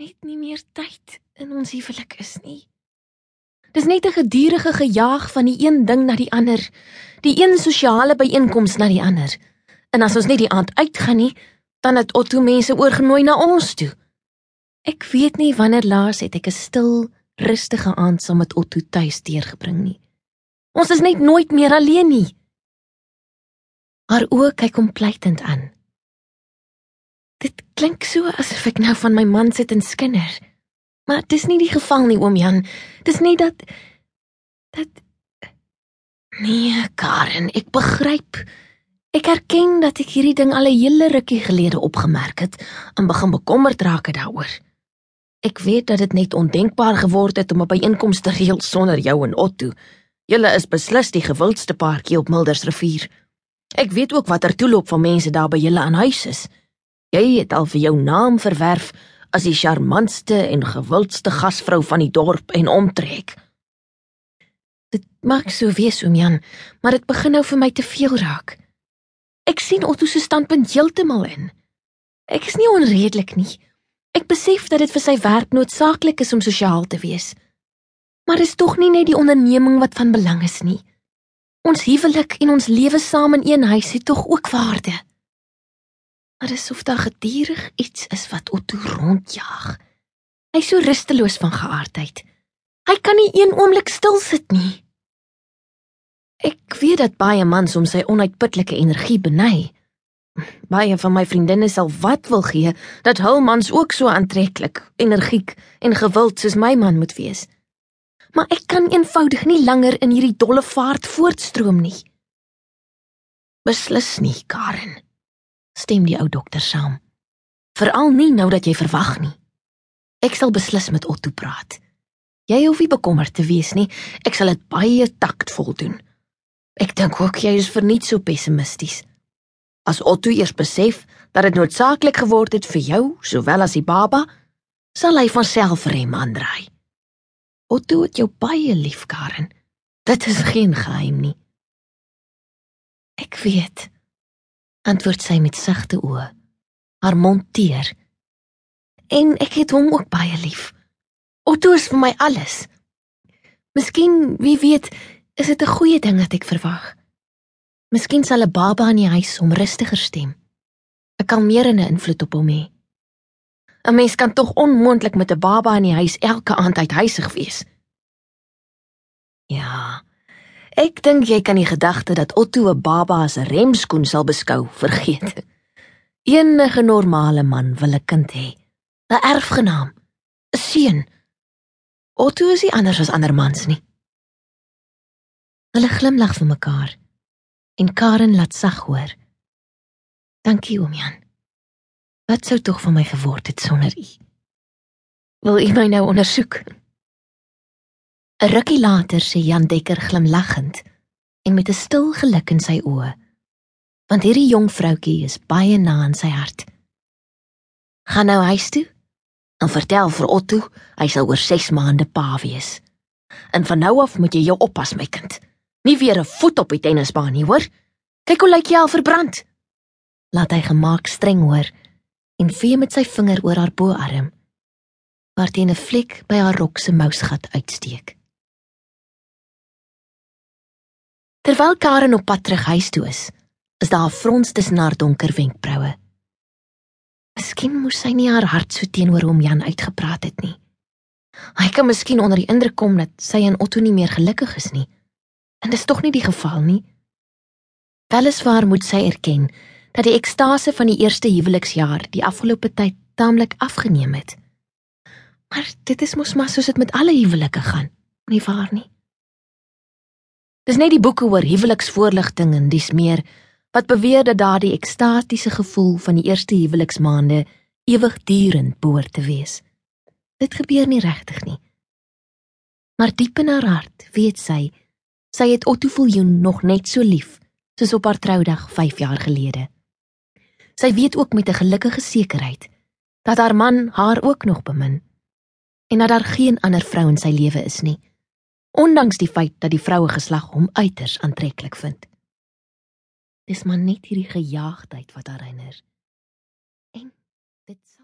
net nie meer tyd in ons huwelik is nie. Dis net 'n gedurende gejaag van die een ding na die ander, die een sosiale byeenkoms na die ander. En as ons nie die aand uitgaan nie, dan het Otto mense oorgenooi na ons toe. Ek weet nie wanneer laas het ek 'n stil, rustige aand saam met Otto tuis deurgebring nie. Ons is net nooit meer alleen nie. Haar oë kyk hom pleitend aan. Dit klink so asof ek nou van my man sit en skinder. Maar dis nie die geval nie, oom Jan. Dis net dat dat Nee, Karen, ek begryp. Ek erken dat ek hierdie ding al 'n hele rukkie gelede opgemerk het en begin bekommerd raak daaroor. Ek weet dat dit net ondenkbaar geword het om 'n byeenkoms te reël sonder jou en Otto. Julle is beslis die gewildste paartjie op Mildersrivier. Ek weet ook watter toeloop van mense daar by julle aan huis is. Jy het al vir jou naam verwerf as die charmantste en gewildste gasvrou van die dorp en omtrek. Dit maak so wees, oom Jan, maar dit begin nou vir my te veel raak. Ek sien Otto se standpunt heeltemal in. Ek is nie onredelik nie. Ek besef dat dit vir sy werk noodsaaklik is om sosiaal te wees. Maar dis tog nie net die onderneming wat van belang is nie. Ons huwelik en ons lewe saam in een huis het tog ook waarde. Maar dis of daar gedurig iets is wat Otto rondjaag. Hy's so rusteloos van geaardheid. Hy kan nie een oomblik stil sit nie. Ek weet dat baie mans om sy onuitputlike energie beny. Baie van my vriendinne sal wat wil gee dat hul mans ook so aantreklik, energiek en gewild soos my man moet wees. Maar ek kan eenvoudig nie langer in hierdie dolle vaart voortstroom nie. Beslis nie, Karen stem die ou dokter saam. Veral nie nou dat jy verwag nie. Ek sal beslis met Otto praat. Jy hoef nie bekommerd te wees nie. Ek sal dit baie taktvol doen. Ek dink ook jy is verniet so pessimisties. As Otto eers besef dat dit noodsaaklik geword het vir jou sowel as die baba, sal hy van self rem aandraai. Otto het jou baie lief, Karen. Dit is geen geheim nie. Ek weet antwoord sy met sagte oë, haar mond teer. En ek het hom ook baie lief. Otto is vir my alles. Miskien, wie weet, is dit 'n goeie ding wat ek verwag. Miskien sal 'n baba in die huis hom rustiger stem. 'n invloed op hom hê. 'n Mens kan tog onmoontlik met 'n baba in die huis elke aand uithuisig wees. Ek dink jy kan die gedagte dat Otto 'n baba as 'n remskoen sal beskou, vergeet. Enige normale man wil 'n kind hê, 'n erfgenaam, 'n seun. Otto is nie anders as ander mans nie. Hulle glimlag vir mekaar en Karen laat sag hoor. Dankie oom Jan. Wat sou tog van my geword het sonder u? Wil u my nou ondersoek? 'n Rukkie later sê Jan Dekker glimlaggend en met 'n stil geluk in sy oë, want hierdie jong vroutjie is baie na aan sy hart. Gaan nou huis toe en vertel vir Otto hy sal oor 6 maande pa wees. En van nou af moet jy jou oppas my kind. Nie weer 'n voet op die tennisbaan nie, hoor? Kyk hoe lyk jy al verbrand. Laat hy gemaak streng hoor en vee met sy vinger oor haar boarm waar teen 'n vlek by haar rok se mousgat uitsteek. Terwyl Karen op pad terug huis toe is, is daar 'n frons tussen haar donker wenkbroue. Miskien moes sy nie haar hart so teenoor hom Jan uitgepraat het nie. Hy kan miskien onder die indruk kom dat sy en Otto nie meer gelukkig is nie. En dis tog nie die geval nie. Weliswaar moet sy erken dat die ekstase van die eerste huweliksjaar die afgelope tyd taamlik afgeneem het. Maar dit is mos maar soos dit met alle huwelike gaan, nie waar nie? Dis net die boeke oor huweliksvoorligting en dis meer wat beweer dat daardie ekstatiese gevoel van die eerste huweliksmaande ewigdurend behoort te wees. Dit gebeur nie regtig nie. Maar diep in haar hart weet sy, sy het Otto Viljoen nog net so lief soos op haar troudag 5 jaar gelede. Sy weet ook met 'n gelukkige sekerheid dat haar man haar ook nog bemin en dat daar geen ander vrou in sy lewe is nie ondanks die feit dat die vroue geslag hom uiters aantreklik vind. Dis maar net hierdie gejaagdheid wat herinner. En dit